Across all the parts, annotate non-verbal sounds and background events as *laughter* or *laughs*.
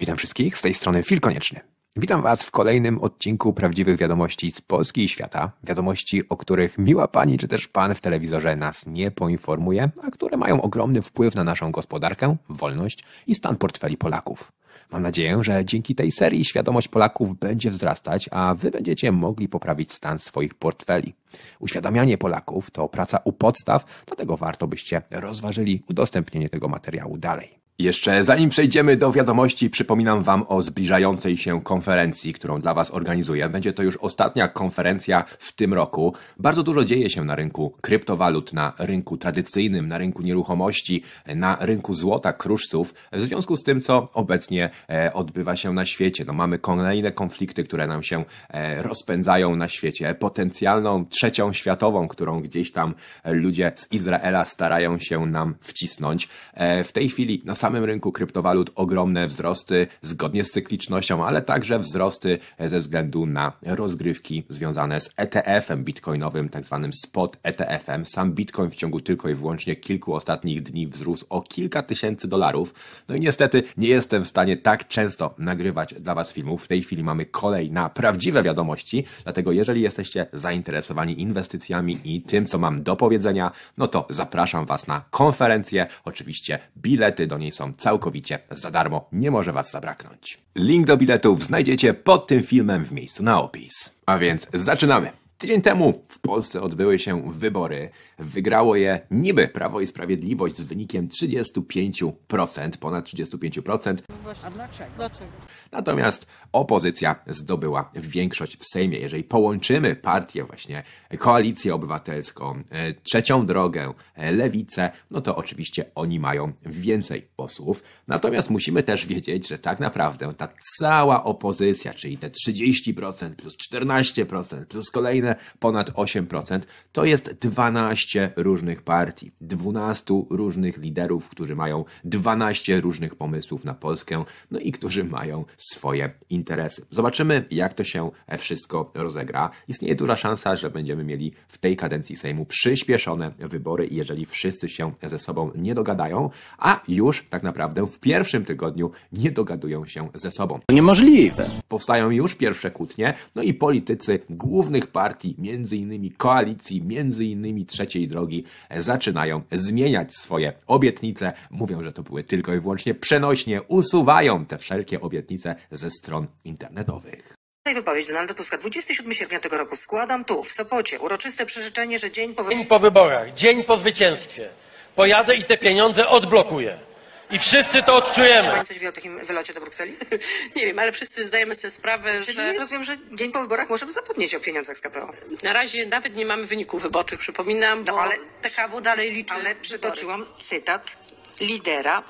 Witam wszystkich, z tej strony Fil Konieczny. Witam Was w kolejnym odcinku prawdziwych wiadomości z Polski i świata. Wiadomości, o których miła pani czy też pan w telewizorze nas nie poinformuje, a które mają ogromny wpływ na naszą gospodarkę, wolność i stan portfeli Polaków. Mam nadzieję, że dzięki tej serii świadomość Polaków będzie wzrastać, a Wy będziecie mogli poprawić stan swoich portfeli. Uświadamianie Polaków to praca u podstaw, dlatego warto byście rozważyli udostępnienie tego materiału dalej. Jeszcze zanim przejdziemy do wiadomości, przypominam Wam o zbliżającej się konferencji, którą dla Was organizuję. Będzie to już ostatnia konferencja w tym roku. Bardzo dużo dzieje się na rynku kryptowalut, na rynku tradycyjnym, na rynku nieruchomości, na rynku złota, kruszców, w związku z tym, co obecnie e, odbywa się na świecie. No, mamy kolejne konflikty, które nam się e, rozpędzają na świecie. Potencjalną trzecią światową, którą gdzieś tam ludzie z Izraela starają się nam wcisnąć. E, w tej chwili na samym rynku kryptowalut ogromne wzrosty zgodnie z cyklicznością, ale także wzrosty ze względu na rozgrywki związane z ETF-em bitcoinowym, tak zwanym spot ETF-em. Sam bitcoin w ciągu tylko i wyłącznie kilku ostatnich dni wzrósł o kilka tysięcy dolarów. No i niestety nie jestem w stanie tak często nagrywać dla Was filmów. W tej chwili mamy kolej na prawdziwe wiadomości, dlatego jeżeli jesteście zainteresowani inwestycjami i tym, co mam do powiedzenia, no to zapraszam Was na konferencję. Oczywiście bilety do niej są całkowicie za darmo, nie może Was zabraknąć. Link do biletów znajdziecie pod tym filmem w miejscu na opis. A więc zaczynamy! Tydzień temu w Polsce odbyły się wybory. Wygrało je niby Prawo i Sprawiedliwość z wynikiem 35%, ponad 35%. A dlaczego? Dlaczego? Natomiast opozycja zdobyła większość w Sejmie. Jeżeli połączymy partię właśnie, koalicję obywatelską, e, trzecią drogę, e, lewicę, no to oczywiście oni mają więcej posłów. Natomiast musimy też wiedzieć, że tak naprawdę ta cała opozycja, czyli te 30% plus 14% plus kolejne ponad 8%, to jest 12 różnych partii, 12 różnych liderów, którzy mają 12 różnych pomysłów na Polskę, no i którzy mają swoje interesy. Zobaczymy, jak to się wszystko rozegra. Istnieje duża szansa, że będziemy mieli w tej kadencji Sejmu przyspieszone wybory, jeżeli wszyscy się ze sobą nie dogadają, a już tak naprawdę w pierwszym tygodniu nie dogadują się ze sobą. Niemożliwe. Powstają już pierwsze kłótnie, no i politycy głównych partii, między innymi koalicji, między innymi trzeciej drogi, zaczynają zmieniać swoje obietnice. Mówią, że to były tylko i wyłącznie przenośnie, usuwają te wszelkie obietnice ze stron internetowych. I wypowiedź Donalda Tuska. 27 sierpnia tego roku składam tu, w Sopocie, uroczyste przyrzeczenie, że dzień po Dzień po wyborach, dzień po zwycięstwie. Pojadę i te pieniądze odblokuję. I wszyscy to odczujemy. Pani coś wie o takim wylocie do Brukseli? *laughs* Nie wiem, ale wszyscy zdajemy sobie sprawę, Czyli że rozumiem, że dzień po wyborach możemy zapomnieć o pieniądzach z KPO. na razie nawet nie mamy wyników wyborczych, przypominam, bo No, ale- PKW dalej liczy Ale wybory. przytoczyłam cytat lidera,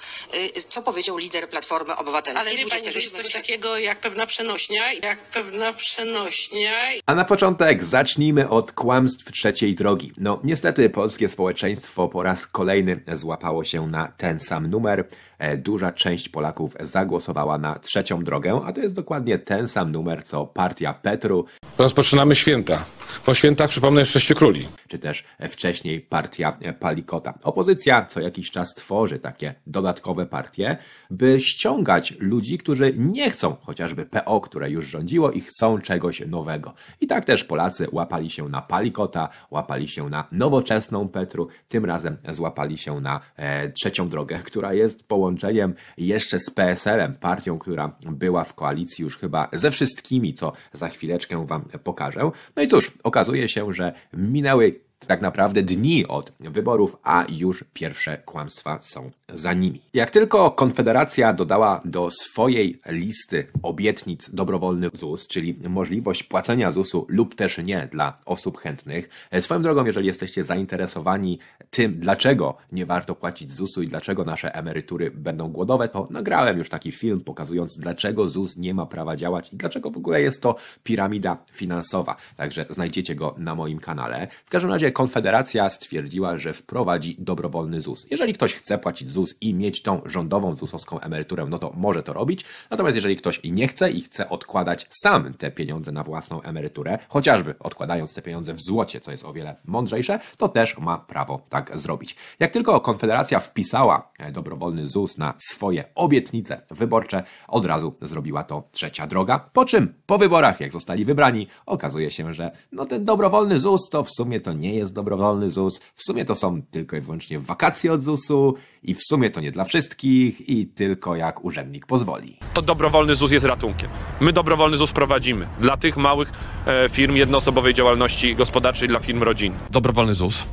y, co powiedział lider Platformy Obywatelskiej. Ale wie pani, że jest 27 coś takiego jak pewna przenośnia, jak pewna przenośnia A na początek zacznijmy od kłamstw trzeciej drogi. No, niestety polskie społeczeństwo po raz kolejny złapało się na ten sam numer. E, Duża część Polaków zagłosowała na trzecią drogę, a to jest dokładnie ten sam numer co partia Petru, Rozpoczynamy święta. Po świętach przypomnę Sześciu Króli. czy też wcześniej partia Palikota. Opozycja co jakiś czas tworzy takie dodatkowe partie, by ściągać ludzi, którzy nie chcą chociażby PO, które już rządziło i chcą czegoś nowego. I tak też Polacy łapali się na Palikota, łapali się na nowoczesną Petru, tym razem złapali się na e, trzecią drogę, która jest połączeniem jeszcze z PSL-em, partią, która była w koalicji już chyba ze wszystkimi, co za chwileczkę wam pokażę. No i cóż, okazuje się, że minęły tak naprawdę dni od wyborów, a już pierwsze kłamstwa są za nimi. Jak tylko Konfederacja dodała do swojej listy obietnic dobrowolny ZUS, czyli możliwość płacenia ZUS-u lub też nie dla osób chętnych, e, swoją drogą, jeżeli jesteście zainteresowani tym, dlaczego nie warto płacić ZUS-u i dlaczego nasze emerytury będą głodowe, to nagrałem już taki film pokazując, dlaczego ZUS nie ma prawa działać i dlaczego w ogóle jest to piramida finansowa. Także znajdziecie go na moim kanale. W każdym razie razie Konfederacja stwierdziła, że wprowadzi dobrowolny ZUS. Jeżeli ktoś chce płacić ZUS i mieć tą rządową ZUS-owską emeryturę, no to może to robić. Natomiast jeżeli ktoś nie chce i chce odkładać sam te pieniądze na własną emeryturę, chociażby odkładając te pieniądze w złocie, co jest o wiele mądrzejsze, to też ma prawo tak zrobić. Jak tylko Konfederacja wpisała e, dobrowolny ZUS na swoje obietnice wyborcze, od razu zrobiła to trzecia droga. Po czym po wyborach, jak zostali wybrani, okazuje się, że no ten dobrowolny ZUS to w sumie to nie jest dobrowolny ZUS, w sumie to są tylko i wyłącznie wakacje od ZUS-u i w sumie to nie dla wszystkich i tylko jak urzędnik pozwoli. To dobrowolny ZUS jest ratunkiem. My dobrowolny ZUS prowadzimy dla tych małych e, firm jednoosobowej działalności gospodarczej, dla firm rodzinnych. Dobrowolny ZUS.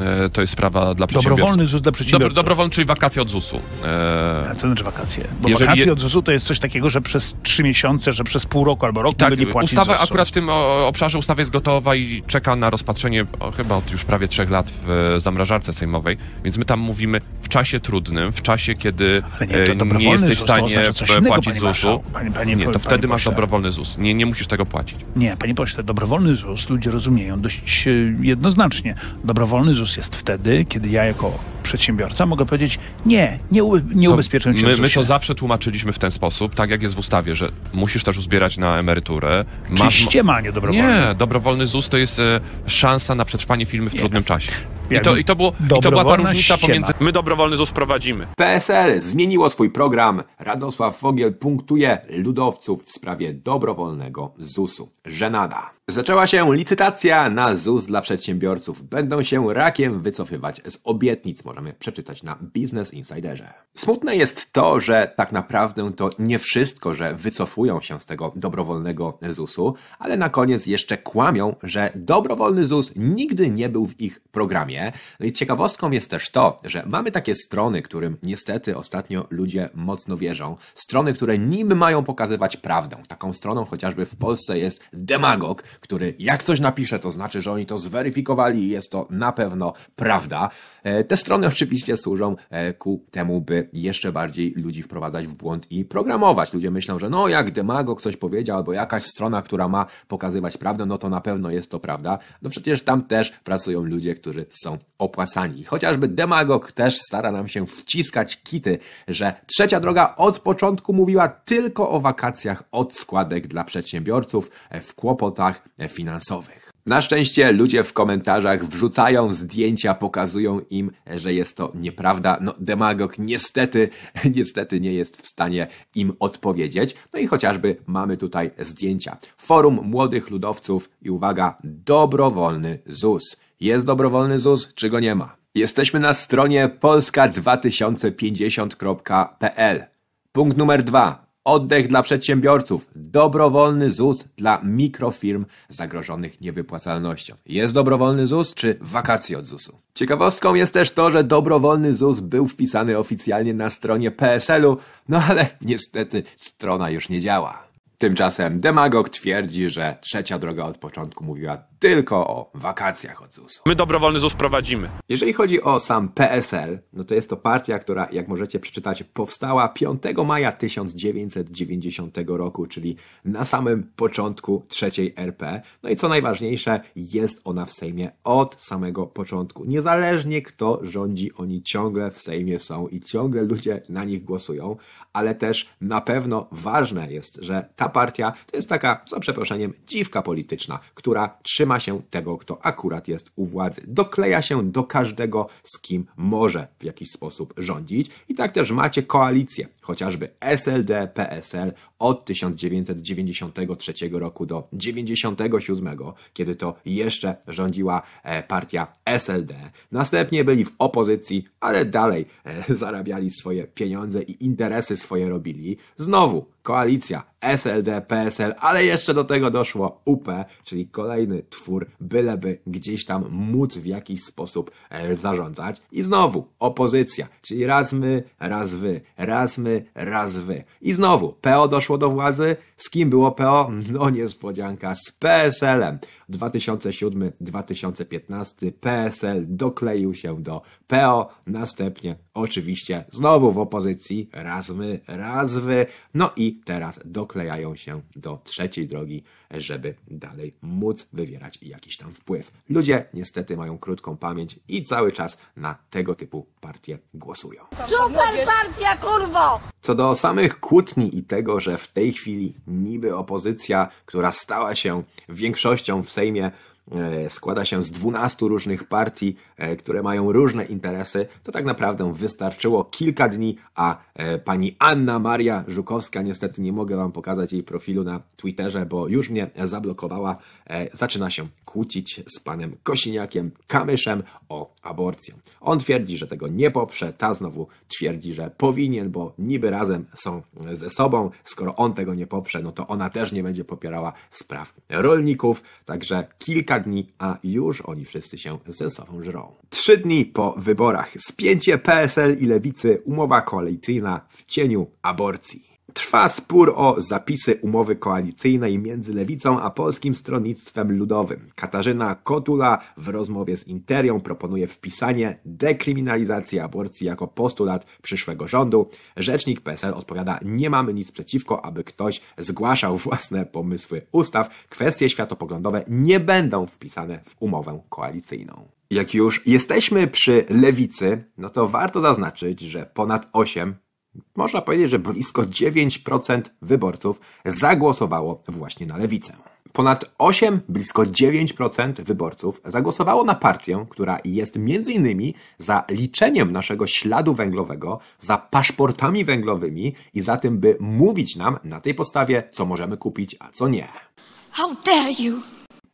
E, To jest sprawa dla przedsiębiorców. Dobrowolny ZUS dla przedsiębiorców. Dobro, dobrowolny, czyli wakacje od ZUS-u. E, A co znaczy wakacje? Bo Jeżeli wakacje je- od ZUS-u to jest coś takiego, że przez trzy miesiące, że przez pół roku albo rok tak, nie płacić ustawa akurat w tym obszarze ustawy jest gotowa i czeka na rozpatrzenie o, chyba od już prawie trzech lat w e, zamrażarce sejmowej, więc my tam mówimy w czasie trudnym, w czasie, kiedy nie, e, nie jesteś w stanie innego, płacić ZUS-u. nie, to wtedy masz dobrowolny ZUS. Nie, nie musisz tego płacić. Nie, panie pośle, dobrowolny ZUS ludzie rozumieją dość jednoznacznie. Dobrowolny ZUS jest wtedy, kiedy ja jako przedsiębiorca mogę powiedzieć nie, nie, u, nie ubezpieczę cię my, my to zawsze tłumaczyliśmy w ten sposób, tak jak jest w ustawie, że musisz też uzbierać na emeryturę. Czyli ściema, nie dobrowolny. Nie, dobrowolny ZUS to jest e, szansa na przetrwanie firmy w trudnym czasie. I to, i, to było, I to była ta różnica ściema. pomiędzy My dobrowolny ZUS prowadzimy. PSL zmieniło swój program. Radosław Fogiel punktuje ludowców w sprawie dobrowolnego ZUS-u. Żenada. Zaczęła się licytacja na ZUS dla przedsiębiorców. Będą się rakiem wycofywać z obietnic, możemy przeczytać na Business Insiderze. Smutne jest to, że tak naprawdę to nie wszystko, że wycofują się z tego dobrowolnego ZUS-u, ale na koniec jeszcze kłamią, że dobrowolny ZUS nigdy nie był w ich programie. No i ciekawostką jest też to, że mamy takie strony, którym niestety ostatnio ludzie mocno wierzą. Strony, które niby mają pokazywać prawdę. Taką stroną chociażby w Polsce jest Demagog, który jak coś napisze, to znaczy, że oni to zweryfikowali i jest to na pewno prawda. E, Te strony oczywiście służą e, ku temu, by jeszcze bardziej ludzi wprowadzać w błąd i programować. Ludzie myślą, że no jak Demagog coś powiedział, albo jakaś strona, która ma pokazywać prawdę, no to na pewno jest to prawda. No przecież tam też pracują ludzie, którzy są opłacani. Chociażby Demagog też stara nam się wciskać kity, że trzecia droga od początku mówiła tylko o wakacjach od składek dla przedsiębiorców e, w kłopotach finansowych. Na szczęście ludzie w komentarzach wrzucają zdjęcia, pokazują im, że jest to nieprawda. No, demagog niestety, *laughs* niestety nie jest w stanie im odpowiedzieć. No i chociażby mamy tutaj zdjęcia. Forum Młodych Ludowców i uwaga, dobrowolny ZUS. Jest dobrowolny ZUS, czy go nie ma? Jesteśmy na stronie polska2050.pl. Punkt numer dwa. Oddech dla przedsiębiorców. Dobrowolny ZUS dla mikrofirm zagrożonych niewypłacalnością. Jest dobrowolny ZUS czy wakacje od ZUS-u? Ciekawostką jest też to, że dobrowolny ZUS był wpisany oficjalnie na stronie PSL-u, no ale niestety strona już nie działa. Tymczasem demagog twierdzi, że trzecia droga od początku mówiła tylko o wakacjach od ZUS-u. My dobrowolny ZUS prowadzimy. Jeżeli chodzi o sam PSL, no to jest to partia, która, jak możecie przeczytać, powstała 5 maja 1990 roku, czyli na samym początku trzeciej RP. No i co najważniejsze, jest ona w Sejmie od samego początku. Niezależnie kto rządzi, oni ciągle w Sejmie są i ciągle ludzie na nich głosują, ale też na pewno ważne jest, że ta partia to jest taka, za przeproszeniem, dziwka polityczna, która trzyma się tego, kto akurat jest u władzy. Dokleja się do każdego, z kim może w jakiś sposób rządzić. I tak też macie koalicję, chociażby SLD, PSL od 1993 roku do 97, kiedy to jeszcze rządziła e, partia SLD. Następnie byli w opozycji, ale dalej e, zarabiali swoje pieniądze i interesy swoje robili. Znowu koalicja SLD, PSL, ale jeszcze do tego doszło UP, czyli kolejny twór, byleby gdzieś tam móc w jakiś sposób e, zarządzać. I znowu opozycja, czyli raz my, raz wy, raz my, raz wy. I znowu PO doszło do władzy. Z kim było PO? No niespodzianka, z PSL-em. 2007-2015 PSL dokleił się do PO, następnie oczywiście znowu w opozycji, raz my, raz wy, no i i teraz doklejają się do trzeciej drogi, żeby dalej móc wywierać jakiś tam wpływ. Ludzie niestety mają krótką pamięć i cały czas na tego typu partie głosują. Super partia, kurwo! Co do samych kłótni i tego, że w tej chwili niby opozycja, która stała się większością w Sejmie, składa się z 12 różnych partii, e, które mają różne interesy, to tak naprawdę wystarczyło kilka dni, a e, pani Anna Maria Żukowska, niestety nie mogę wam pokazać jej profilu na Twitterze, bo już mnie zablokowała, e, zaczyna się kłócić z panem Kosiniakiem Kamyszem o aborcję. On twierdzi, że tego nie poprze, ta znowu twierdzi, że powinien, bo niby razem są ze sobą. Skoro on tego nie poprze, no to ona też nie będzie popierała spraw rolników. Także kilka dni, a już oni wszyscy się ze sobą żrą. Trzy dni po wyborach. Spięcie PSL i Lewicy, umowa koalicyjna w cieniu aborcji. Trwa spór o zapisy umowy koalicyjnej między Lewicą a Polskim Stronnictwem Ludowym. Katarzyna Kotula w rozmowie z Interią proponuje wpisanie dekryminalizacji aborcji jako postulat przyszłego rządu. Rzecznik PSL odpowiada: Nie mamy nic przeciwko, aby ktoś zgłaszał własne pomysły ustaw. Kwestie światopoglądowe nie będą wpisane w umowę koalicyjną. Jak już jesteśmy przy lewicy, no to warto zaznaczyć, że ponad 8 można powiedzieć, że blisko 9% wyborców zagłosowało właśnie na lewicę. Ponad 8, blisko 9% wyborców zagłosowało na partię, która jest między innymi za liczeniem naszego śladu węglowego, za paszportami węglowymi i za tym, by mówić nam na tej podstawie, co możemy kupić, a co nie. How dare you!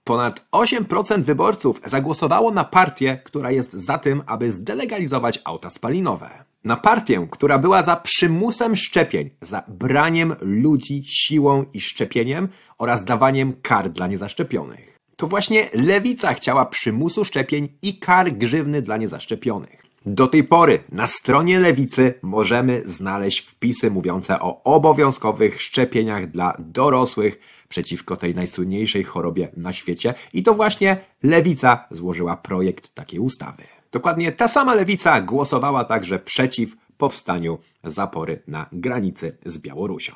Ponad 8% wyborców zagłosowało na partię, która jest za tym, aby zdelegalizować auta spalinowe. Na partię, która była za przymusem szczepień, za braniem ludzi siłą i szczepieniem oraz dawaniem kar dla niezaszczepionych. To właśnie lewica chciała przymusu szczepień i kar grzywny dla niezaszczepionych. Do tej pory na stronie lewicy możemy znaleźć wpisy mówiące o obowiązkowych szczepieniach dla dorosłych przeciwko tej najsłynniejszej chorobie na świecie i to właśnie lewica złożyła projekt takiej ustawy. Dokładnie ta sama lewica głosowała także przeciw powstaniu zapory na granicy z Białorusią.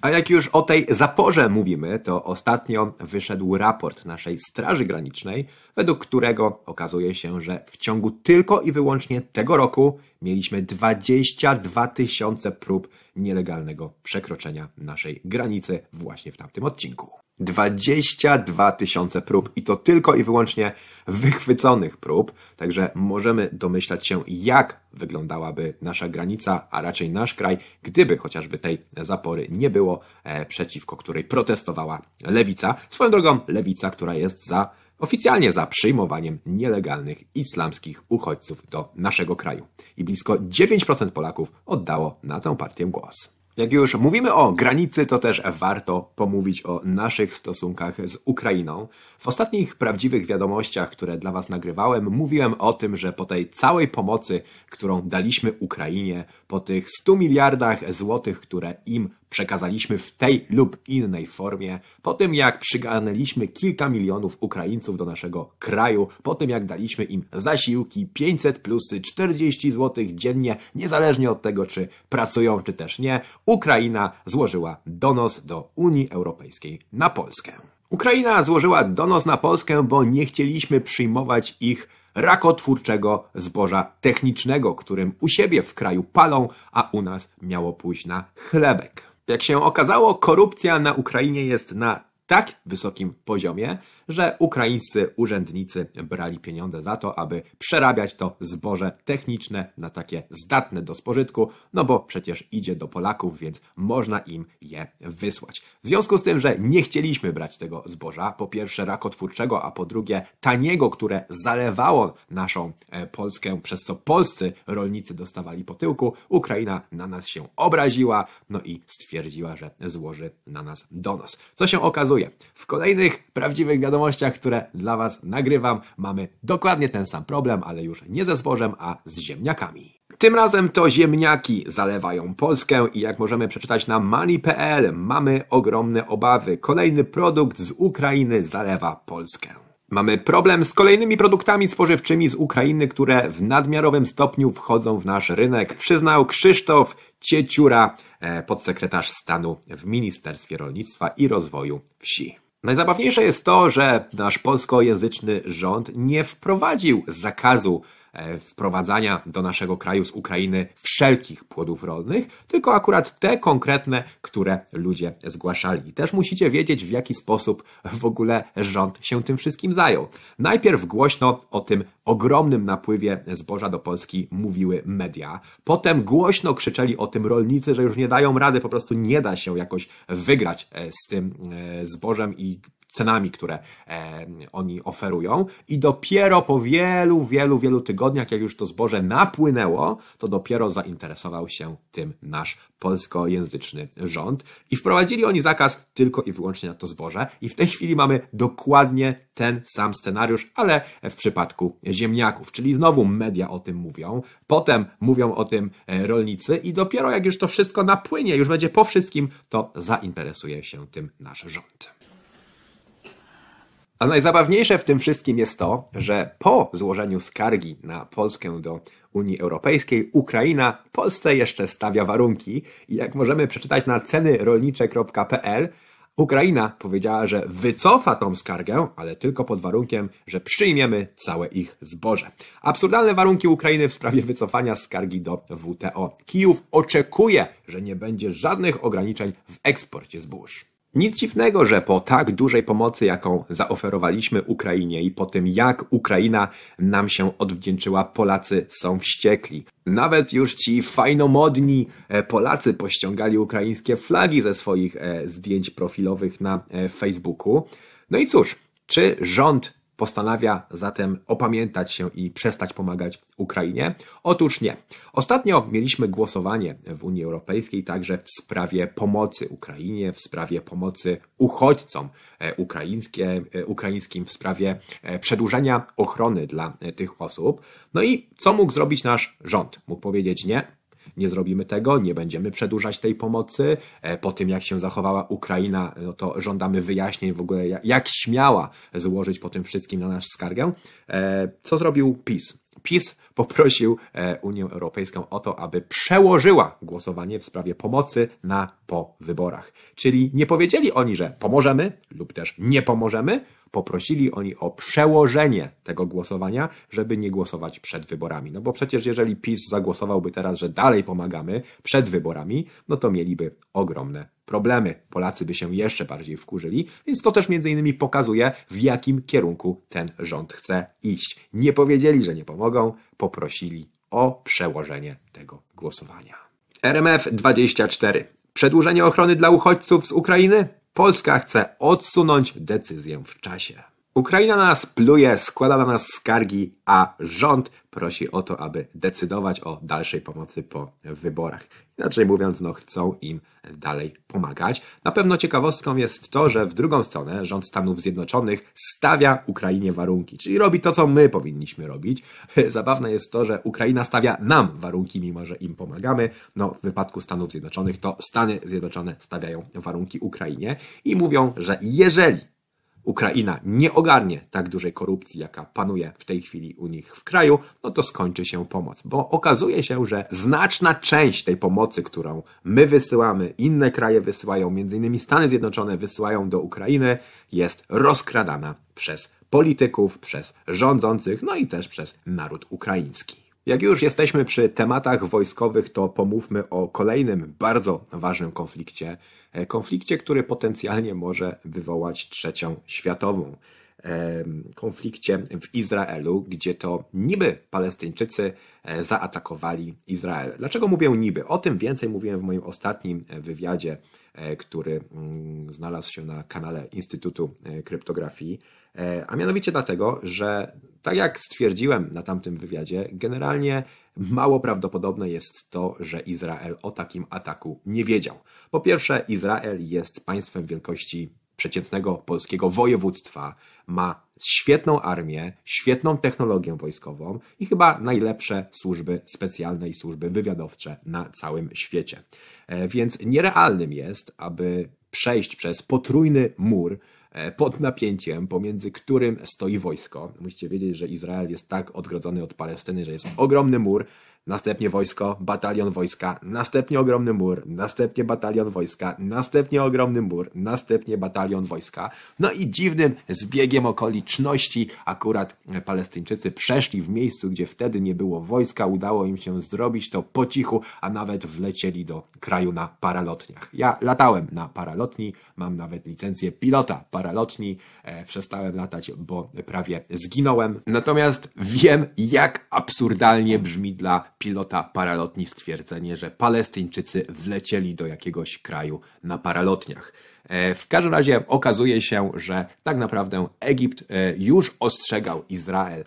A jak już o tej zaporze mówimy, to ostatnio wyszedł raport naszej Straży Granicznej, według którego okazuje się, że w ciągu tylko i wyłącznie tego roku mieliśmy 22 tysiące prób nielegalnego przekroczenia naszej granicy właśnie w tamtym odcinku. 22 tysiące prób i to tylko i wyłącznie wychwyconych prób, także możemy domyślać się, jak wyglądałaby nasza granica, a raczej nasz kraj, gdyby chociażby tej zapory nie było, e, przeciwko której protestowała lewica. Swoją drogą, lewica, która jest za oficjalnie za przyjmowaniem nielegalnych islamskich uchodźców do naszego kraju. I blisko 9% Polaków oddało na tę partię głos. Jak już mówimy o granicy, to też warto pomówić o naszych stosunkach z Ukrainą. W ostatnich prawdziwych wiadomościach, które dla Was nagrywałem, mówiłem o tym, że po tej całej pomocy, którą daliśmy Ukrainie, po tych 100 miliardach złotych, które im przekazaliśmy w tej lub innej formie, po tym jak przygarnęliśmy kilka milionów Ukraińców do naszego kraju, po tym jak daliśmy im zasiłki 500 plusy 40 zł dziennie, niezależnie od tego, czy pracują, czy też nie, Ukraina złożyła donos do Unii Europejskiej na Polskę. Ukraina złożyła donos na Polskę, bo nie chcieliśmy przyjmować ich rakotwórczego zboża technicznego, którym u siebie w kraju palą, a u nas miało pójść na chlebek. Jak się okazało, korupcja na Ukrainie jest na tak wysokim poziomie, że ukraińscy urzędnicy brali pieniądze za to, aby przerabiać to zboże techniczne na takie zdatne do spożytku, no bo przecież idzie do Polaków, więc można im je wysłać. W związku z tym, że nie chcieliśmy brać tego zboża, po pierwsze rakotwórczego, a po drugie taniego, które zalewało naszą e, Polskę, przez co polscy rolnicy dostawali po tyłku, Ukraina na nas się obraziła, no i stwierdziła, że złoży na nas donos. Co się okazuje? W kolejnych prawdziwych wiadomościach, które dla Was nagrywam, mamy dokładnie ten sam problem, ale już nie ze zbożem, a z ziemniakami. Tym razem to ziemniaki zalewają Polskę i jak możemy przeczytać na money.pl, mamy ogromne obawy. Kolejny produkt z Ukrainy zalewa Polskę. Mamy problem z kolejnymi produktami spożywczymi z Ukrainy, które w nadmiarowym stopniu wchodzą w nasz rynek, przyznał Krzysztof Cieciura, e, podsekretarz stanu w Ministerstwie Rolnictwa i Rozwoju Wsi. Najzabawniejsze jest to, że nasz polskojęzyczny rząd nie wprowadził zakazu wprowadzania do naszego kraju z Ukrainy wszelkich płodów rolnych, tylko akurat te konkretne, które ludzie zgłaszali. I też musicie wiedzieć, w jaki sposób w ogóle rząd się tym wszystkim zajął. Najpierw głośno o tym ogromnym napływie zboża do Polski mówiły media. Potem głośno krzyczeli o tym rolnicy, że już nie dają rady, po prostu nie da się jakoś wygrać e, z tym e, zbożem i cenami, które e, oni oferują. I dopiero po wielu, wielu, wielu tygodniach, jak już to zboże napłynęło, to dopiero zainteresował się tym nasz polskojęzyczny rząd. I wprowadzili oni zakaz tylko i wyłącznie na to zboże. I w tej chwili mamy dokładnie ten sam scenariusz, ale w przypadku ziemniaków. Czyli znowu media o tym mówią, potem mówią o tym e, rolnicy i dopiero jak już to wszystko napłynie, już będzie po wszystkim, to zainteresuje się tym nasz rząd. A najzabawniejsze w tym wszystkim jest to, że po złożeniu skargi na Polskę do Unii Europejskiej, Ukraina Polsce jeszcze stawia warunki i jak możemy przeczytać na cenyrolnicze.pl, Ukraina powiedziała, że wycofa tą skargę, ale tylko pod warunkiem, że przyjmiemy całe ich zboże. Absurdalne warunki Ukrainy w sprawie wycofania skargi do WTO. Kijów oczekuje, że nie będzie żadnych ograniczeń w eksporcie zbóż. Nic dziwnego, że po tak dużej pomocy, jaką zaoferowaliśmy Ukrainie i po tym, jak Ukraina nam się odwdzięczyła, Polacy są wściekli. Nawet już ci fajnomodni e, Polacy pościągali ukraińskie flagi ze swoich e, zdjęć profilowych na e, Facebooku. No i cóż, czy rząd postanawia zatem opamiętać się i przestać pomagać Ukrainie? Otóż nie. Ostatnio mieliśmy głosowanie w Unii Europejskiej także w sprawie pomocy Ukrainie, w sprawie pomocy uchodźcom e, ukraińskie, e, ukraińskim, w sprawie e, przedłużenia ochrony dla tych osób. No i co mógł zrobić nasz rząd? Mógł powiedzieć nie, nie zrobimy tego, nie będziemy przedłużać tej pomocy. E, po tym, jak się zachowała Ukraina, no to żądamy wyjaśnień w ogóle, jak śmiała złożyć po tym wszystkim na nas skargę. E, co zrobił PiS? PiS poprosił e, Unię Europejską o to, aby przełożyła głosowanie w sprawie pomocy na po wyborach. Czyli nie powiedzieli oni, że pomożemy lub też nie pomożemy, poprosili oni o przełożenie tego głosowania, żeby nie głosować przed wyborami. No bo przecież jeżeli PiS zagłosowałby teraz, że dalej pomagamy przed wyborami, no to mieliby ogromne problemy. Polacy by się jeszcze bardziej wkurzyli, więc to też między innymi pokazuje, w jakim kierunku ten rząd chce iść. Nie powiedzieli, że nie pomogą, poprosili o przełożenie tego głosowania. RMF 24. Przedłużenie ochrony dla uchodźców z Ukrainy? Polska chce odsunąć decyzję w czasie. Ukraina na nas pluje, składa na nas skargi, a rząd prosi o to, aby decydować o dalszej pomocy po wyborach. Inaczej mówiąc, no chcą im dalej pomagać. Na pewno ciekawostką jest to, że w drugą stronę rząd Stanów Zjednoczonych stawia Ukrainie warunki, czyli robi to, co my powinniśmy robić. *laughs* Zabawne jest to, że Ukraina stawia nam warunki, mimo że im pomagamy. No, w wypadku Stanów Zjednoczonych to Stany Zjednoczone stawiają warunki Ukrainie i mówią, że jeżeli Ukraina nie ogarnie tak dużej korupcji, jaka panuje w tej chwili u nich w kraju, no to skończy się pomoc. Bo okazuje się, że znaczna część tej pomocy, którą my wysyłamy, inne kraje wysyłają, między innymi Stany Zjednoczone wysyłają do Ukrainy, jest rozkradana przez polityków, przez rządzących, no i też przez naród ukraiński. Jak już jesteśmy przy tematach wojskowych, to pomówmy o kolejnym bardzo ważnym konflikcie. E, konflikcie, który potencjalnie może wywołać trzecią światową. Konflikcie w Izraelu, gdzie to niby Palestyńczycy e, zaatakowali Izrael. Dlaczego mówię niby? O tym więcej mówiłem w moim ostatnim e, wywiadzie, który mm, znalazł się na kanale Instytutu Kryptografii. A mianowicie dlatego, że tak jak stwierdziłem na tamtym wywiadzie, generalnie mało prawdopodobne jest to, że Izrael o takim ataku nie wiedział. Po pierwsze, Izrael jest państwem wielkości przeciętnego polskiego województwa, ma świetną armię, świetną technologię wojskową i chyba najlepsze służby specjalne i służby wywiadowcze na całym świecie. E, więc nierealnym jest, aby przejść przez potrójny mur, E, pod napięciem, pomiędzy którym stoi wojsko. Musicie wiedzieć, że Izrael jest tak odgrodzony od Palestyny, że jest ogromny mur, następnie wojsko, batalion wojska, następnie ogromny mur, następnie batalion wojska, następnie ogromny mur, następnie batalion wojska. No i dziwnym zbiegiem okoliczności akurat Palestyńczycy przeszli w miejscu, gdzie wtedy nie było wojska, udało im się zrobić to po cichu, a nawet wlecieli do kraju na paralotniach. Ja latałem na paralotni, mam nawet licencję pilota paralotni, e, przestałem latać, bo prawie zginąłem. Natomiast wiem, jak absurdalnie brzmi dla pilota paralotni stwierdzenie, że Palestyńczycy wlecieli do jakiegoś kraju na paralotniach. E, W każdym razie okazuje się, że tak naprawdę Egipt e, już ostrzegał Izrael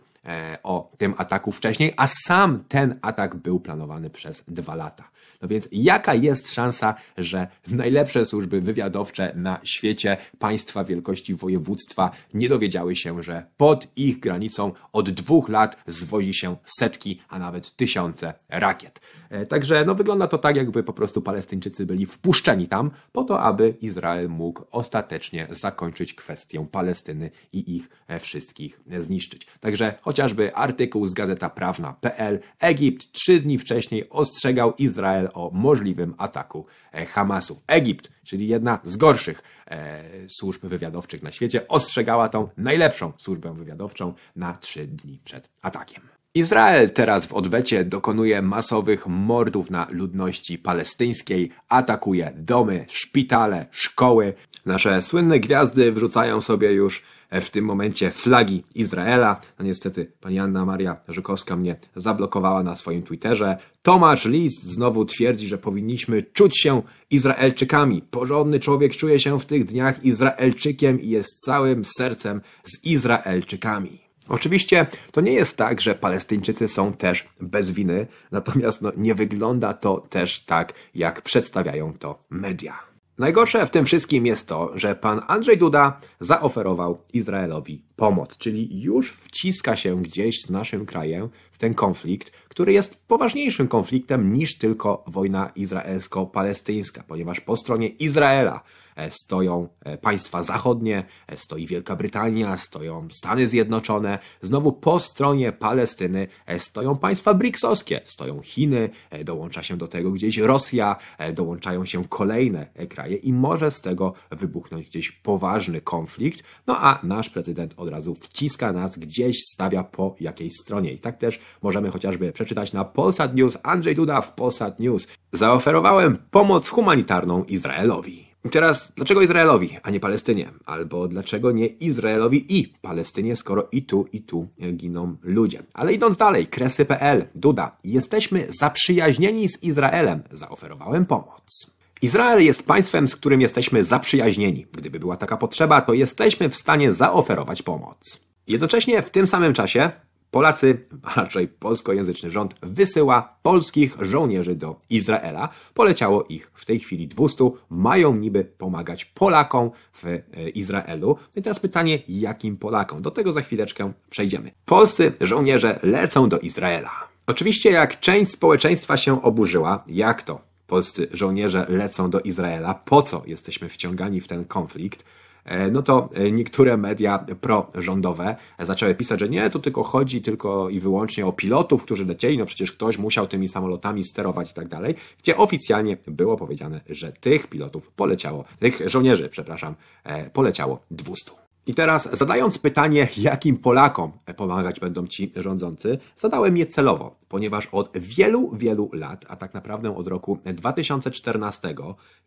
o tym ataku wcześniej, a sam ten atak był planowany przez dwa lata. No więc jaka jest szansa, że najlepsze służby wywiadowcze na świecie, państwa wielkości województwa nie dowiedziały się, że pod ich granicą od dwóch lat zwozi się setki, a nawet tysiące rakiet. E, Także no, wygląda to tak, jakby po prostu Palestyńczycy byli wpuszczeni tam po to, aby Izrael mógł ostatecznie zakończyć kwestię Palestyny i ich e, wszystkich e, zniszczyć. Także chociażby artykuł z Gazeta Prawna.pl Egipt trzy dni wcześniej ostrzegał Izrael o możliwym ataku e, Hamasu. Egipt, czyli jedna z gorszych e, służb wywiadowczych na świecie, ostrzegała tą najlepszą służbę wywiadowczą na trzy dni przed atakiem. Izrael teraz w odwecie dokonuje masowych mordów na ludności palestyńskiej, atakuje domy, szpitale, szkoły. Nasze słynne gwiazdy wrzucają sobie już w tym momencie flagi Izraela. No niestety pani Anna Maria Żukowska mnie zablokowała na swoim Twitterze. Tomasz List znowu twierdzi, że powinniśmy czuć się Izraelczykami. Porządny człowiek czuje się w tych dniach Izraelczykiem i jest całym sercem z Izraelczykami. Oczywiście to nie jest tak, że Palestyńczycy są też bez winy, natomiast no, nie wygląda to też tak, jak przedstawiają to media. Najgorsze w tym wszystkim jest to, że pan Andrzej Duda zaoferował Izraelowi pomoc, czyli już wciska się gdzieś z naszym krajem w ten konflikt, który jest poważniejszym konfliktem niż tylko wojna izraelsko-palestyńska, ponieważ po stronie Izraela e, stoją e, państwa zachodnie, e, stoi Wielka Brytania, stoją Stany Zjednoczone. Znowu po stronie Palestyny stoją państwa BRICS-owskie, stoją Chiny, dołącza się do tego gdzieś Rosja, dołączają się kolejne kraje i może z tego wybuchnąć gdzieś poważny konflikt. No a nasz prezydent od razu wciska nas gdzieś, stawia po jakiej stronie. I tak też możemy chociażby przeczytać na Polsat News. Andrzej Duda w Polsat News. Zaoferowałem pomoc humanitarną Izraelowi. I teraz, dlaczego Izraelowi, a nie Palestynie? Albo dlaczego nie Izraelowi i Palestynie, skoro i tu, i tu giną ludzie? Ale idąc dalej, kresy.pl, Duda, jesteśmy zaprzyjaźnieni z Izraelem. Zaoferowałem pomoc. Izrael jest państwem, z którym jesteśmy zaprzyjaźnieni. Gdyby była taka potrzeba, to jesteśmy w stanie zaoferować pomoc. Jednocześnie w tym samym czasie Polacy, a raczej polskojęzyczny rząd, wysyła polskich żołnierzy do Izraela. Poleciało ich w tej chwili 200. Mają niby pomagać Polakom w e, Izraelu. No i teraz pytanie, jakim Polakom? Do tego za chwileczkę przejdziemy. Polscy żołnierze lecą do Izraela. Oczywiście, jak część społeczeństwa się oburzyła, jak to polscy żołnierze lecą do Izraela, po co jesteśmy wciągani w ten konflikt, e, no to e, niektóre media prorządowe zaczęły pisać, że nie, to tylko chodzi tylko i wyłącznie o pilotów, którzy lecieli, no przecież ktoś musiał tymi samolotami sterować i tak dalej, gdzie oficjalnie było powiedziane, że tych pilotów poleciało, tych żołnierzy, przepraszam, e, poleciało 200. I teraz zadając pytanie, jakim Polakom pomagać będą ci rządzący, zadałem je celowo, ponieważ od wielu, wielu lat, a tak naprawdę od roku 2014,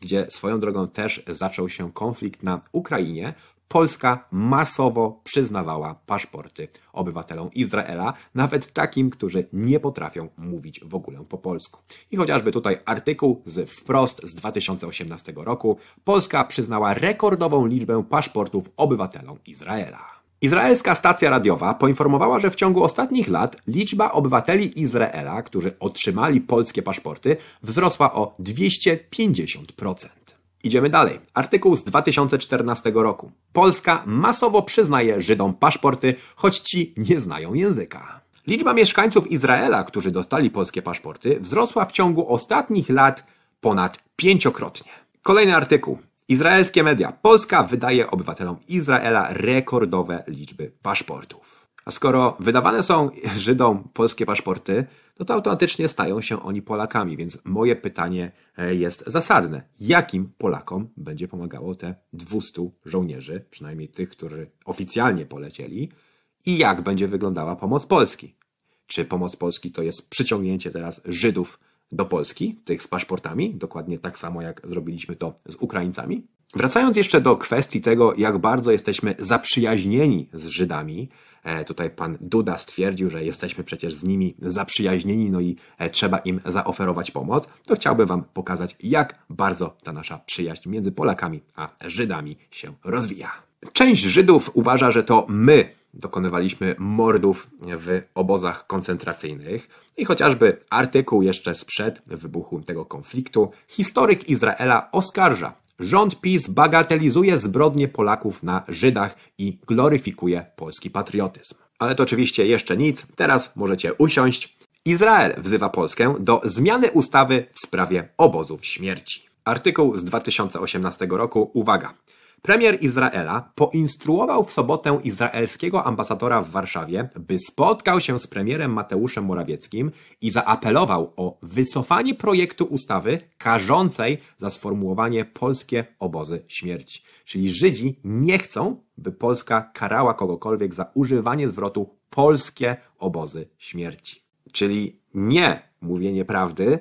gdzie swoją drogą też zaczął się konflikt na Ukrainie, Polska masowo przyznawała paszporty obywatelom Izraela, nawet takim, którzy nie potrafią mówić w ogóle po polsku. I chociażby tutaj artykuł z wprost z 2018 roku, Polska przyznała rekordową liczbę paszportów obywatelom Izraela. Izraelska stacja radiowa poinformowała, że w ciągu ostatnich lat liczba obywateli Izraela, którzy otrzymali polskie paszporty, wzrosła o 250%. Idziemy dalej. Artykuł z 2014 roku. Polska masowo przyznaje Żydom paszporty, choć ci nie znają języka. Liczba mieszkańców Izraela, którzy dostali polskie paszporty, wzrosła w ciągu ostatnich lat ponad pięciokrotnie. Kolejny artykuł. Izraelskie media. Polska wydaje obywatelom Izraela rekordowe liczby paszportów. A skoro wydawane są Żydom polskie paszporty, no to automatycznie stają się oni Polakami. Więc moje pytanie e, jest zasadne. Jakim Polakom będzie pomagało te 200 żołnierzy, przynajmniej tych, którzy oficjalnie polecieli, i jak będzie wyglądała pomoc Polski? Czy pomoc Polski to jest przyciągnięcie teraz Żydów do Polski, tych z paszportami, dokładnie tak samo jak zrobiliśmy to z Ukraińcami? Wracając jeszcze do kwestii tego, jak bardzo jesteśmy zaprzyjaźnieni z Żydami, e, tutaj pan Duda stwierdził, że jesteśmy przecież z nimi zaprzyjaźnieni, no i e, trzeba im zaoferować pomoc, to chciałbym wam pokazać, jak bardzo ta nasza przyjaźń między Polakami a Żydami się rozwija. Część Żydów uważa, że to my dokonywaliśmy mordów w obozach koncentracyjnych. I chociażby artykuł jeszcze sprzed wybuchu tego konfliktu, historyk Izraela oskarża Rząd PiS bagatelizuje zbrodnie Polaków na Żydach i gloryfikuje polski patriotyzm. Ale to oczywiście jeszcze nic, teraz możecie usiąść. Izrael wzywa Polskę do zmiany ustawy w sprawie obozów śmierci. Artykuł z 2018 roku, uwaga. Premier Izraela poinstruował w sobotę izraelskiego ambasadora w Warszawie, by spotkał się z premierem Mateuszem Morawieckim i zaapelował o wycofanie projektu ustawy karzącej za sformułowanie polskie obozy śmierci. Czyli Żydzi nie chcą, by Polska karała kogokolwiek za używanie zwrotu polskie obozy śmierci. Czyli nie mówienie prawdy,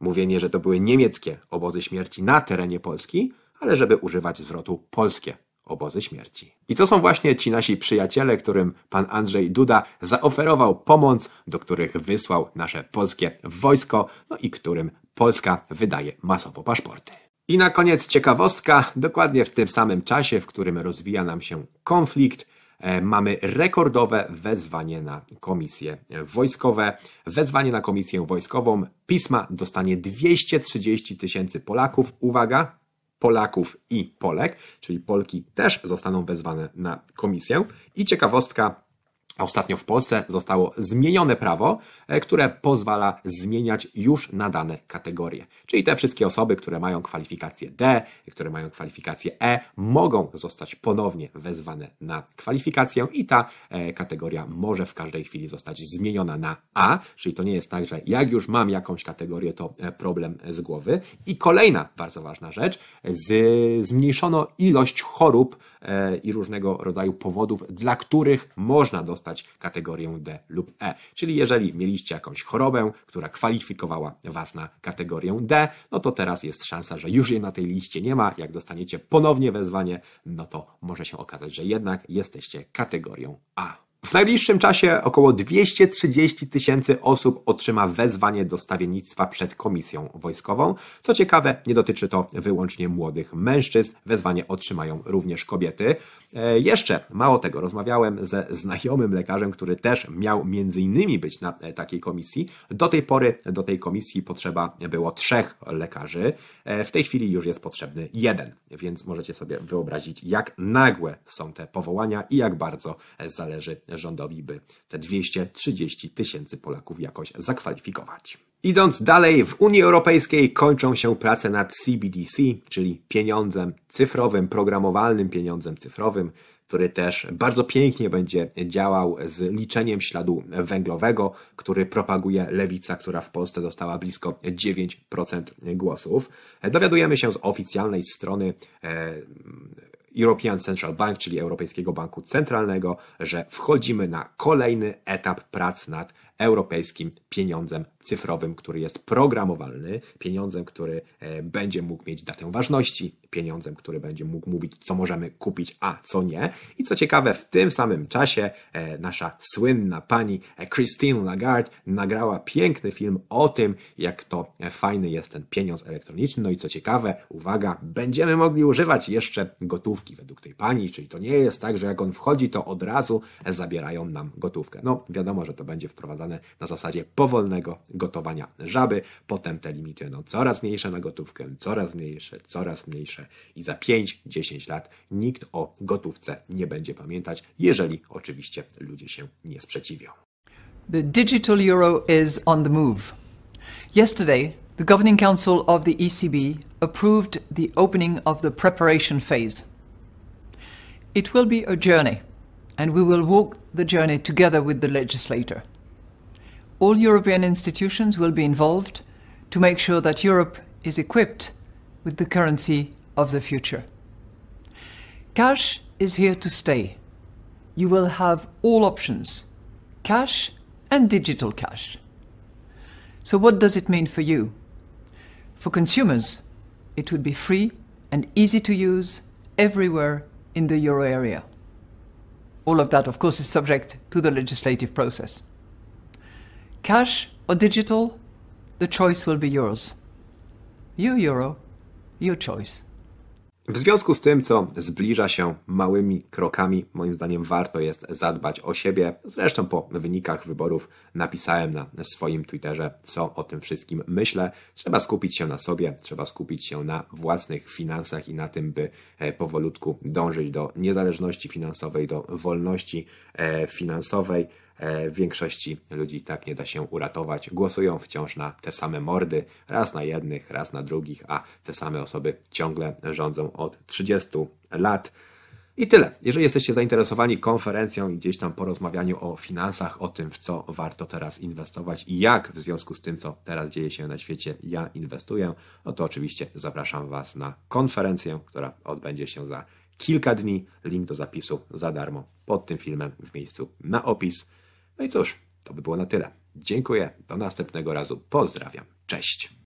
mówienie, że to były niemieckie obozy śmierci na terenie Polski, ale żeby używać zwrotu polskie obozy śmierci. I to są właśnie ci nasi przyjaciele, którym pan Andrzej Duda zaoferował pomoc, do których wysłał nasze polskie wojsko, no i którym Polska wydaje masowo paszporty. I na koniec ciekawostka, dokładnie w tym samym czasie, w którym rozwija nam się konflikt, e, mamy rekordowe wezwanie na komisje wojskowe. Wezwanie na komisję wojskową pisma dostanie 230 tysięcy Polaków. Uwaga, Polaków i Polek, czyli Polki też zostaną wezwane na komisję. I ciekawostka, Ostatnio w Polsce zostało zmienione prawo, e, które pozwala zmieniać już nadane kategorie. Czyli te wszystkie osoby, które mają kwalifikację D, które mają kwalifikację E, mogą zostać ponownie wezwane na kwalifikację i ta e, kategoria może w każdej chwili zostać zmieniona na A, czyli to nie jest tak, że jak już mam jakąś kategorię, to e, problem z głowy. I kolejna bardzo ważna rzecz, zmniejszono ilość chorób i różnego rodzaju powodów, dla których można dostać dostać kategorię D lub E. Czyli jeżeli mieliście jakąś chorobę, która kwalifikowała Was na kategorię D, no to teraz jest szansa, że już jej na tej liście nie ma. Jak dostaniecie ponownie wezwanie, no to może się okazać, że jednak jesteście kategorią A. W najbliższym czasie około 230 tysięcy osób otrzyma wezwanie do stawiennictwa przed komisją wojskową. Co ciekawe, nie dotyczy to wyłącznie młodych mężczyzn. Wezwanie otrzymają również kobiety. E, jeszcze mało tego, rozmawiałem ze znajomym lekarzem, który też miał między innymi być na e, takiej komisji. Do tej pory do tej komisji potrzeba było trzech lekarzy. E, w tej chwili już jest potrzebny jeden, więc możecie sobie wyobrazić, jak nagłe są te powołania i jak bardzo zależy rządowi, by te 230 tysięcy Polaków jakoś zakwalifikować. Idąc dalej, w Unii Europejskiej kończą się prace nad CBDC, czyli pieniądzem cyfrowym, programowalnym pieniądzem cyfrowym, który też bardzo pięknie będzie działał z liczeniem śladu węglowego, który propaguje lewica, która w Polsce dostała blisko 9% głosów. Dowiadujemy się z oficjalnej strony e, European Central Bank, czyli Europejskiego Banku Centralnego, że wchodzimy na kolejny etap prac nad europejskim pieniądzem cyfrowym, który jest programowalny, pieniądzem, który e, będzie mógł mieć datę ważności, pieniądzem, który będzie mógł mówić, co możemy kupić, a co nie. I co ciekawe, w tym samym czasie e, nasza słynna pani e, Christine Lagarde nagrała piękny film o tym, jak to fajny jest ten pieniądz elektroniczny. No i co ciekawe, uwaga, będziemy mogli używać jeszcze gotówki według tej pani, czyli to nie jest tak, że jak on wchodzi, to od razu zabierają nam gotówkę. No, wiadomo, że to będzie wprowadzane na zasadzie powolnego gotowania żaby. Potem te limity będą coraz mniejsze na gotówkę, coraz mniejsze, coraz mniejsze i za 5-10 lat nikt o gotówce nie będzie pamiętać, jeżeli oczywiście ludzie się nie sprzeciwią. The digital euro is on the move. Yesterday, the Governing Council of the ECB approved the opening of the preparation phase. It will be a journey, and we will walk the journey together with the legislator. All European institutions will be involved to make sure that Europe is equipped with the currency of the future. Cash is here to stay. You will have all options cash and digital cash. So, what does it mean for you? For consumers, it would be free and easy to use everywhere in the euro area. All of that, of course, is subject to the legislative process. Cash or digital, the choice will be yours. Your euro, your choice. W związku z tym, co zbliża się małymi krokami, moim zdaniem warto jest zadbać o siebie. Zresztą po wynikach wyborów napisałem na swoim Twitterze, co o tym wszystkim myślę. Trzeba skupić się na sobie, trzeba skupić się na własnych finansach i na tym, by e, powolutku dążyć do niezależności finansowej, do wolności e, finansowej. E, większości ludzi tak nie da się uratować. Głosują wciąż na te same mordy, raz na jednych, raz na drugich, a te same osoby ciągle rządzą od 30 lat. I tyle. Jeżeli jesteście zainteresowani konferencją i gdzieś tam porozmawianiu o finansach, o tym, w co warto teraz inwestować i jak w związku z tym, co teraz dzieje się na świecie, ja inwestuję, no to oczywiście zapraszam Was na konferencję, która odbędzie się za kilka dni. Link do zapisu za darmo pod tym filmem w miejscu na opis. No i cóż, to by było na tyle. Dziękuję. Do następnego razu. Pozdrawiam. Cześć.